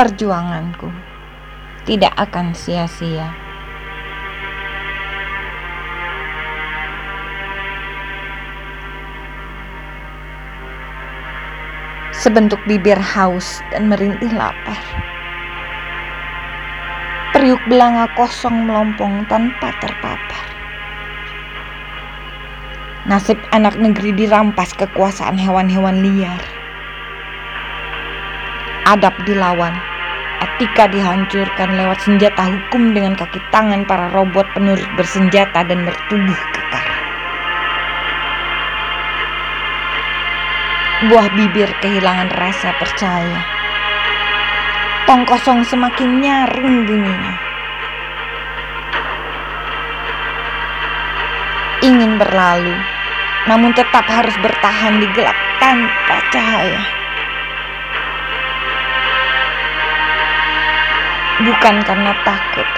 perjuanganku tidak akan sia-sia. Sebentuk bibir haus dan merintih lapar. Periuk belanga kosong melompong tanpa terpapar. Nasib anak negeri dirampas kekuasaan hewan-hewan liar. Adab dilawan, etika dihancurkan lewat senjata hukum dengan kaki tangan para robot penurut bersenjata dan bertubuh kekar. Buah bibir kehilangan rasa percaya. Tong kosong semakin nyaring bunyinya. Ingin berlalu, namun tetap harus bertahan di gelap tanpa cahaya. Bukan karena takut,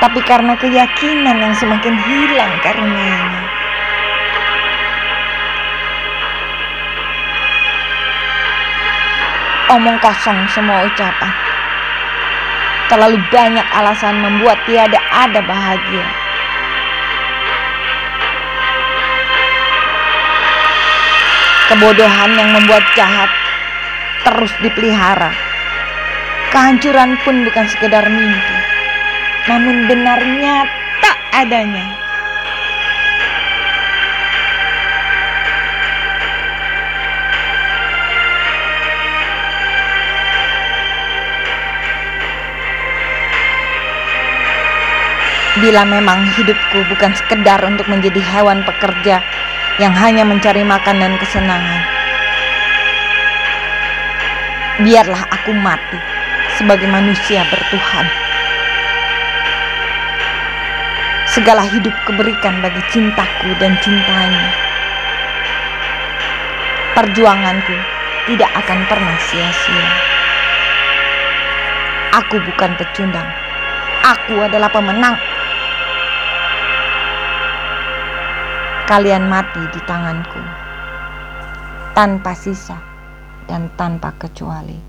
tapi karena keyakinan yang semakin hilang karenanya. Omong kosong semua ucapan. Terlalu banyak alasan membuat tiada ada bahagia. Kebodohan yang membuat jahat terus dipelihara. Kehancuran pun bukan sekedar mimpi, namun benar nyata adanya. Bila memang hidupku bukan sekedar untuk menjadi hewan pekerja yang hanya mencari makan dan kesenangan. Biarlah aku mati sebagai manusia bertuhan. Segala hidup keberikan bagi cintaku dan cintanya. Perjuanganku tidak akan pernah sia-sia. Aku bukan pecundang. Aku adalah pemenang. kalian mati di tanganku tanpa sisa dan tanpa kecuali.